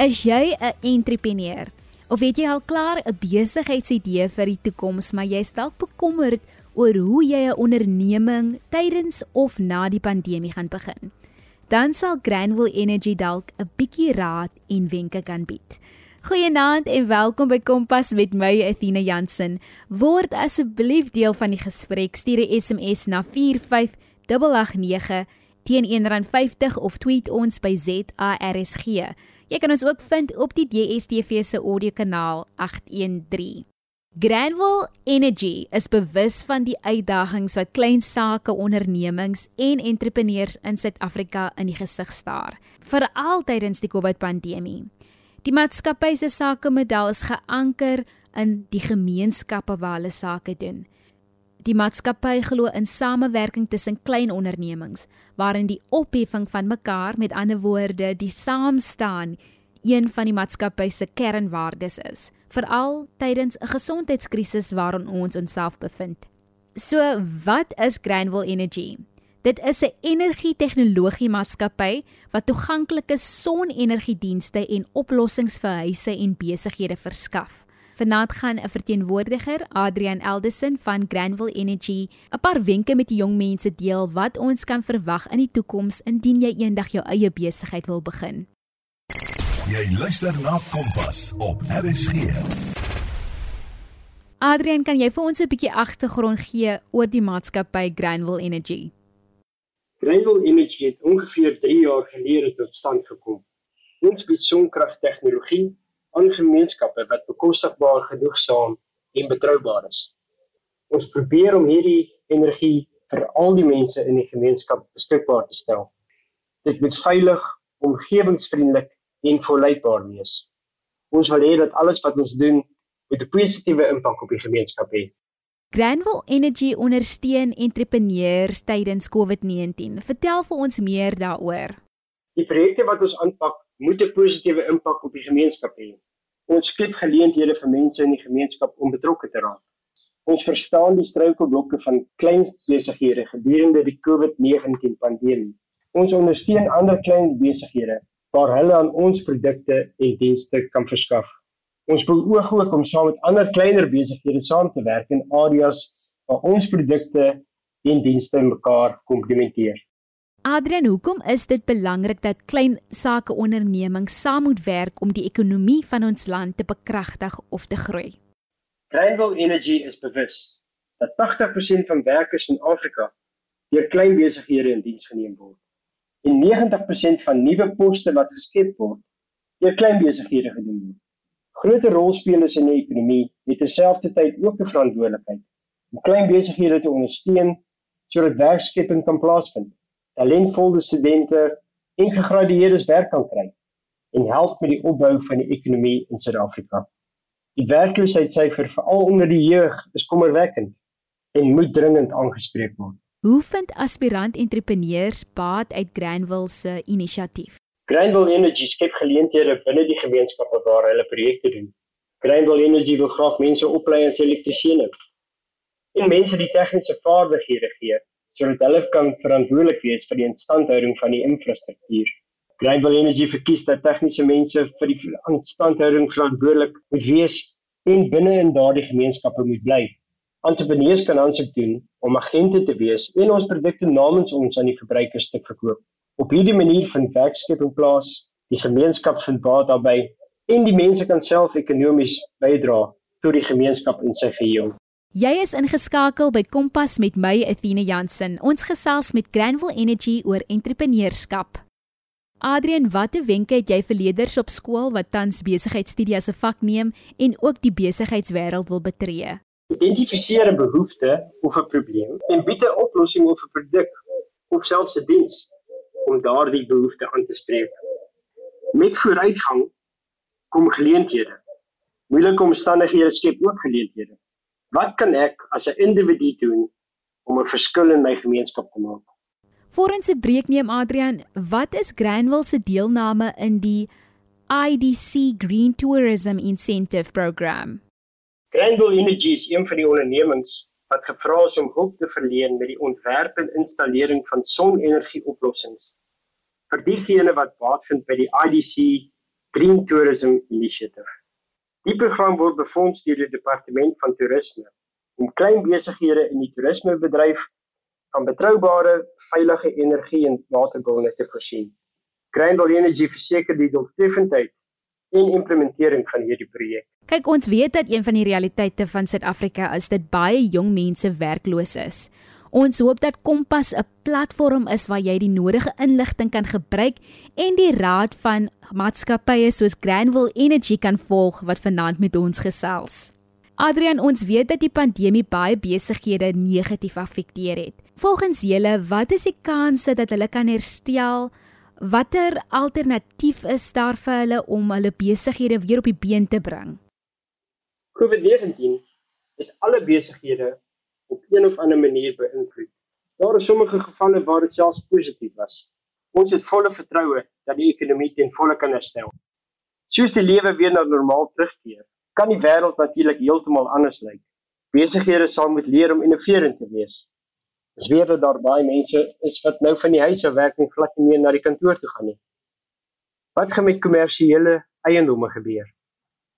Is jy 'n entrepreneur? Of het jy al klaar 'n besigheidsidee vir die toekoms, maar jy is dalk bekommerd oor hoe jy 'n onderneming tydens of na die pandemie gaan begin? Dan sal Granville Energy dalk 'n bietjie raad en wenke kan bied. Goeienaand en welkom by Kompas met my Athena Jansen. Word asseblief deel van die gesprek. Stuur 'n SMS na 45889 teen R1.50 of tweet ons by ZARSG. Jy kan ons ook vind op die DSTV se audiokanaal 813. Granville Energy is bewus van die uitdagings wat klein sake ondernemings en entrepreneurs in Suid-Afrika in die gesig staar, veral tydens die COVID-pandemie. Die maatskappy se sakemodel is geanker in die gemeenskappe waar hulle sake doen. Die maatskappy glo in samewerking tussen klein ondernemings waarin die opheffing van mekaar, met ander woorde, die saamstaan, een van die maatskappy se kernwaardes is, veral tydens 'n gesondheidskrisis waarin ons onsself bevind. So, wat is Granville Energy? Dit is 'n energietegnologie maatskappy wat toeganklike sonenergiedienste en oplossings vir huise en besighede verskaf. Vanaand gaan 'n verteenwoordiger, Adrian Eldison van Granville Energy, 'n paar wenke met die jong mense deel wat ons kan verwag in die toekoms indien jy eendag jou eie besigheid wil begin. Jy luister na Kompas op RSG. Adrian, kan jy vir ons 'n bietjie agtergrond gee oor die maatskappy Granville Energy? Granville Energy het ongeveer 3 jaar gelede tot stand gekom. Ons bied sonkragtegnologie aan gemeenskappe wat bekostigbaar, genoegsaam en betroubaar is. Ons probeer om hierdie energie vir al die mense in die gemeenskap beskikbaar te stel. Dit moet veilig, omgewingsvriendelik en volhoubaar wees. Ons wil hê dat alles wat ons doen, 'n positiewe impak op die gemeenskap het. Granville Energy ondersteun entrepreneurs tydens COVID-19. Vertel vir ons meer daaroor. Die projekte wat ons aanpak, moet 'n positiewe impak op die gemeenskap hê. Ons skep geleenthede vir mense in die gemeenskap om betrokke te raak. Ons verstaan die struikelblokke van klein besighede gedurende die COVID-19 pandemie. Ons ondersteun ander klein besighede waar hulle aan ons produkte en dienste kan verskaf. Ons beoog ook om saam met ander kleiner besighede saam te werk in areas waar ons produkte en dienste mekaar komplementeer. Adrian, hoekom is dit belangrik dat klein sake ondernemings saam moet werk om die ekonomie van ons land te bekragtig of te groei? Granville Energy is bewus dat 80% van werkers in Afrika deur klein besighede in diens geneem word. En 90% van nuwe poste wat geskep word, deur klein besighede gedoen word. Groter rolspelers in die ekonomie het terselfdertyd ook 'n verantwoordelikheid om klein besighede te ondersteun sodat werkskepping kan plaasvind. Talentvolle studente en gegradueerdes werk kan kry en help met die opbou van die ekonomie in Suid-Afrika. Die werkloosheidsyfer veral onder die jeug is kommerwekkend en moet dringend aangespreek word. Hoe vind aspirant entrepreneurs baat uit Granville se inisiatief? Granville Energy skep geleenthede binne die gemeenskappe waar hulle projekte doen. Granville Energy wil graag mense oplei as elektriesiene. En mense die tegniese vaardighede gee sodat hulle kan verantwoordelik wees vir die instandhouding van die infrastruktuur. Granville Energy verkies dat tegniese mense vir die instandhouding verantwoordelik moet wees en binne in daardie gemeenskappe moet bly. Entrepreneurs kan aansoek doen om agente te wees en ons produkte namens ons aan die verbruikers te verkoop. Op hierdie manier vind werkskepping plaas, die gemeenskap vind baat daarbey en die mense kan self ekonomies bydra tot die gemeenskap in sy geheel. Jy is ingeskakel by Kompas met my Athena Jansen. Ons gesels met Granville Energy oor entrepreneurskap. Adrian, watter wenke het jy vir leerders op skool wat tans besigheidstudie as 'n vak neem en ook die besigheidswêreld wil betree? Identifiseer 'n behoefte of 'n probleem en bied 'n oplossing of 'n produk of selfs 'n diens om daardie behoefte aan te spreek. Met vooruitgang kom geleenthede. Moeilike omstandighede skep ook geleenthede. Wat kan ek as 'n individu doen om 'n verskil in my gemeenskap te maak? Voor ons se breek neem Adrian, wat is Granville se deelname in die IDC Green Tourism Incentive Program? Granville Energy is een van die ondernemings wat gevra is om hulp te verleen met die ontwerp en installering van sonenergieoplossings vir diegene wat baat vind by die IDC Green Tourism Initiative. Die program word befonds deur die Departement van Toerisme om klein besighede in die toerismebedryf van betroubare, veilige energie en waterbronne te voorsien. Grindel Energy verseker die doeltreffendheid en implementering van hierdie projek. Kyk, ons weet dat een van die realiteite van Suid-Afrika is dat baie jong mense werkloos is. Ons hoop dat Kompas 'n platform is waar jy die nodige inligting kan gebruik en die raad van maatskappye soos Granville Energy kan volg wat vanaand met ons gesels. Adrian, ons weet dat die pandemie baie besighede negatief afekteer het. Volgens julle, wat is die kanse dat hulle kan herstel? Watter alternatief is daar vir hulle om hulle besighede weer op die been te bring? COVID-19 het alle besighede op een of ander manier beïnvloed. Daar is sommige gevalle waar dit selfs positief was. Ons het volle vertroue dat die ekonomie ten volle kan herstel. Soos die lewe weer na normaal terugkeer, kan die wêreld natuurlik heeltemal anders lyk. Besighede sal moet leer om innoverend te wees. Ons weet dat daar baie mense is wat nou van die huis af werk en glad nie meer na die kantoor toe gaan nie. Wat gaan met kommersiële eiendomme gebeur?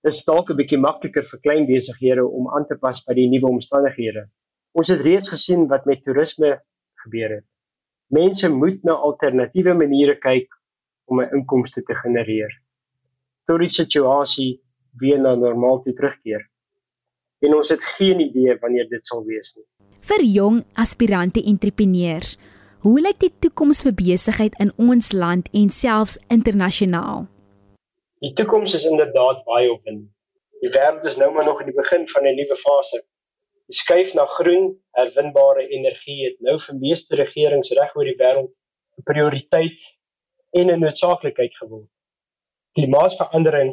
Dit is dalk 'n bietjie makliker vir klein besighede om aan te pas by die nuwe omstandighede. Ons het reeds gesien wat met toerisme gebeur het. Mense moet na alternatiewe maniere kyk om 'n inkomste te genereer. Tot die situasie weer na normaal toe terugkeer. En ons het geen idee wanneer dit sal wees nie. Vir jong aspirante entrepreneurs, hoe lyk die toekoms vir besigheid in ons land en selfs internasionaal? Die toekoms is inderdaad baie opwindend. Die wêreld is nou maar nog in die begin van 'n nuwe fase. Die skuif na groen, herwinbare energie het nou vir meeste regerings reg oor die wêreld 'n prioriteit en 'n noodsaaklikheid geword. Klimaatsverandering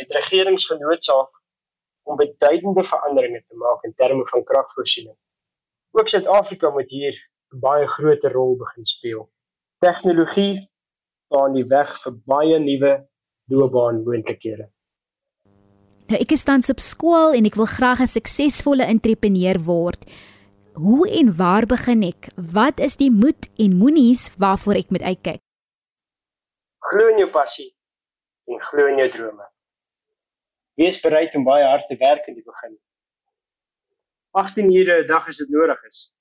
het regerings genoodsaak om beduidende veranderinge te maak in terme van kragvoorsiening. Ook Suid-Afrika moet hier 'n baie groter rol begin speel. Tegnologie baan die weg vir baie nuwe loopbaanmoontlikhede. Nou ek is tans op skool en ek wil graag 'n suksesvolle entrepreneur word. Hoe en waar begin ek? Wat is die moed en moenies waarvoor ek moet uitkyk? Glo in jou passie en glo in jou drome. Wees bereid om baie hard te werk in die begin. 18 ure 'n dag as dit nodig is.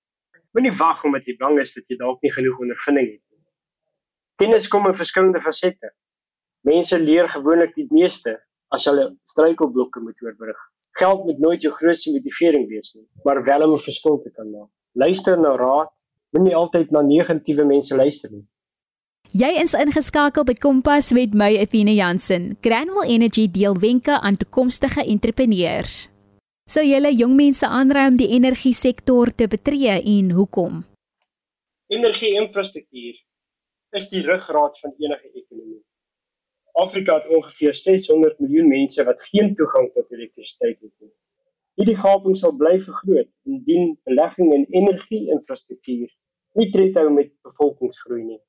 Moenie wag omdat jy bang is dat jy dalk nie genoeg ondervinding het nie. Kennis kom in verskillende fasette. Mense leer gewoonlik die meeste as hulle struikelblokke moet oorbrug. Geld moet nooit jou grootste motivering wees nie, maar wel om 'n verskil te kan maak. Luister na raad, moenie altyd na negatiewe mense luister nie. Jy is ingeskakel by Kompas met my Athena Jansen. Granwell Energy deel wenke aan toekomstige entrepreneurs. Sou julle jong mense aanraai om die energie sektor te betree en hoekom? Energie-infrastruktuur is die ruggraat van enige ekonomie. Afrika het ongeveer 600 miljoen mense wat geen toegang tot elektrisiteit het nie. Hierdie gaping sal bly vergroot indien belegging in energie-infrastruktuur nie tred hou met bevolkingsgroei nie.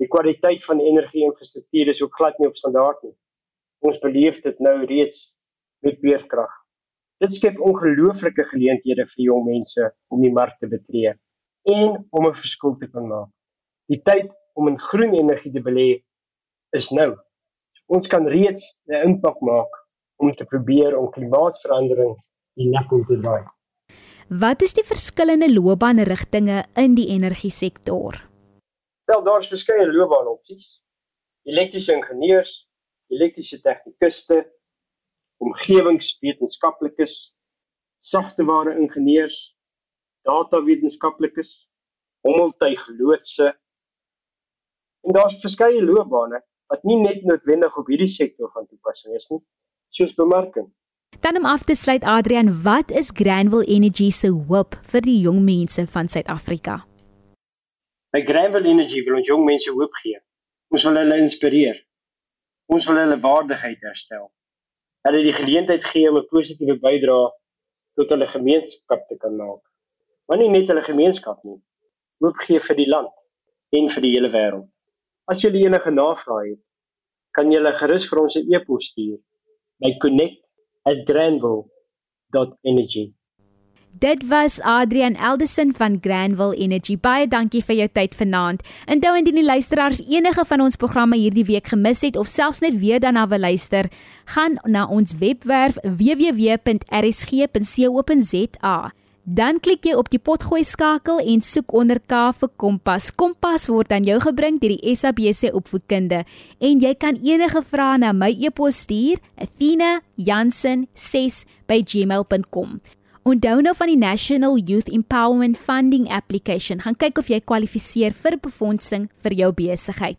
Die kwaliteit van energie-infrastruktuur is ook glad nie op standaard nie. Ons beleef dit nou reeds met beerkrag. Dit skep ongelooflike geleenthede vir jong mense om die mark te betree en om 'n verskil te kan maak. Die tyd om in groen energie te belê is nou. Ons kan reeds 'n impak maak om te probeer om klimaatsverandering die nek om te draai. Wat is die verskillende loopbaanrigtinge in die energie sektor? Wel daar is verskeie loopbaanopsies. Elektriese ingenieurs, elektriese tegnikuste, omgewingswetenskaplikes, sagteware ingenieurs, datawetenskaplikes, hommeltuigloodse. En daar's verskeie loopbane wat nie net noodwendig op hierdie sektor van toepassing is nie, soos bemarking. Dan om af te sluit Adrian, wat is Granville Energy se hoop vir die jong mense van Suid-Afrika? By Granville Energy wil ons jong mense hoop gee. Ons wil hulle inspireer. Ons wil hulle waardigheid herstel. Hulle die geleentheid gee om 'n positiewe bydrae tot hulle gemeenskap te kan maak. Maar nie net hulle gemeenskap nie. Hoop gee vir die land en vir die hele wêreld. As jy enige navrae het, kan jy gerus vir ons 'n e-pos stuur by connect@granville.energy. Dit was Adrian Elderson van Granville Energy. Baie dankie vir jou tyd vanaand. Intou indien die luisteraars enige van ons programme hierdie week gemis het of selfs net weer daarna wil luister, gaan na ons webwerf www.rsg.co.za. Dan klik jy op die potgooi skakel en soek onder K vir Kompas. Kompas word aan jou gebring deur die SABC opvoedkunde en jy kan enige vrae na my e-pos stuur, athena.jansen6@gmail.com. Onthou nou van die National Youth Empowerment Funding Application. Gaan kyk of jy kwalifiseer vir befondsing vir jou besigheid.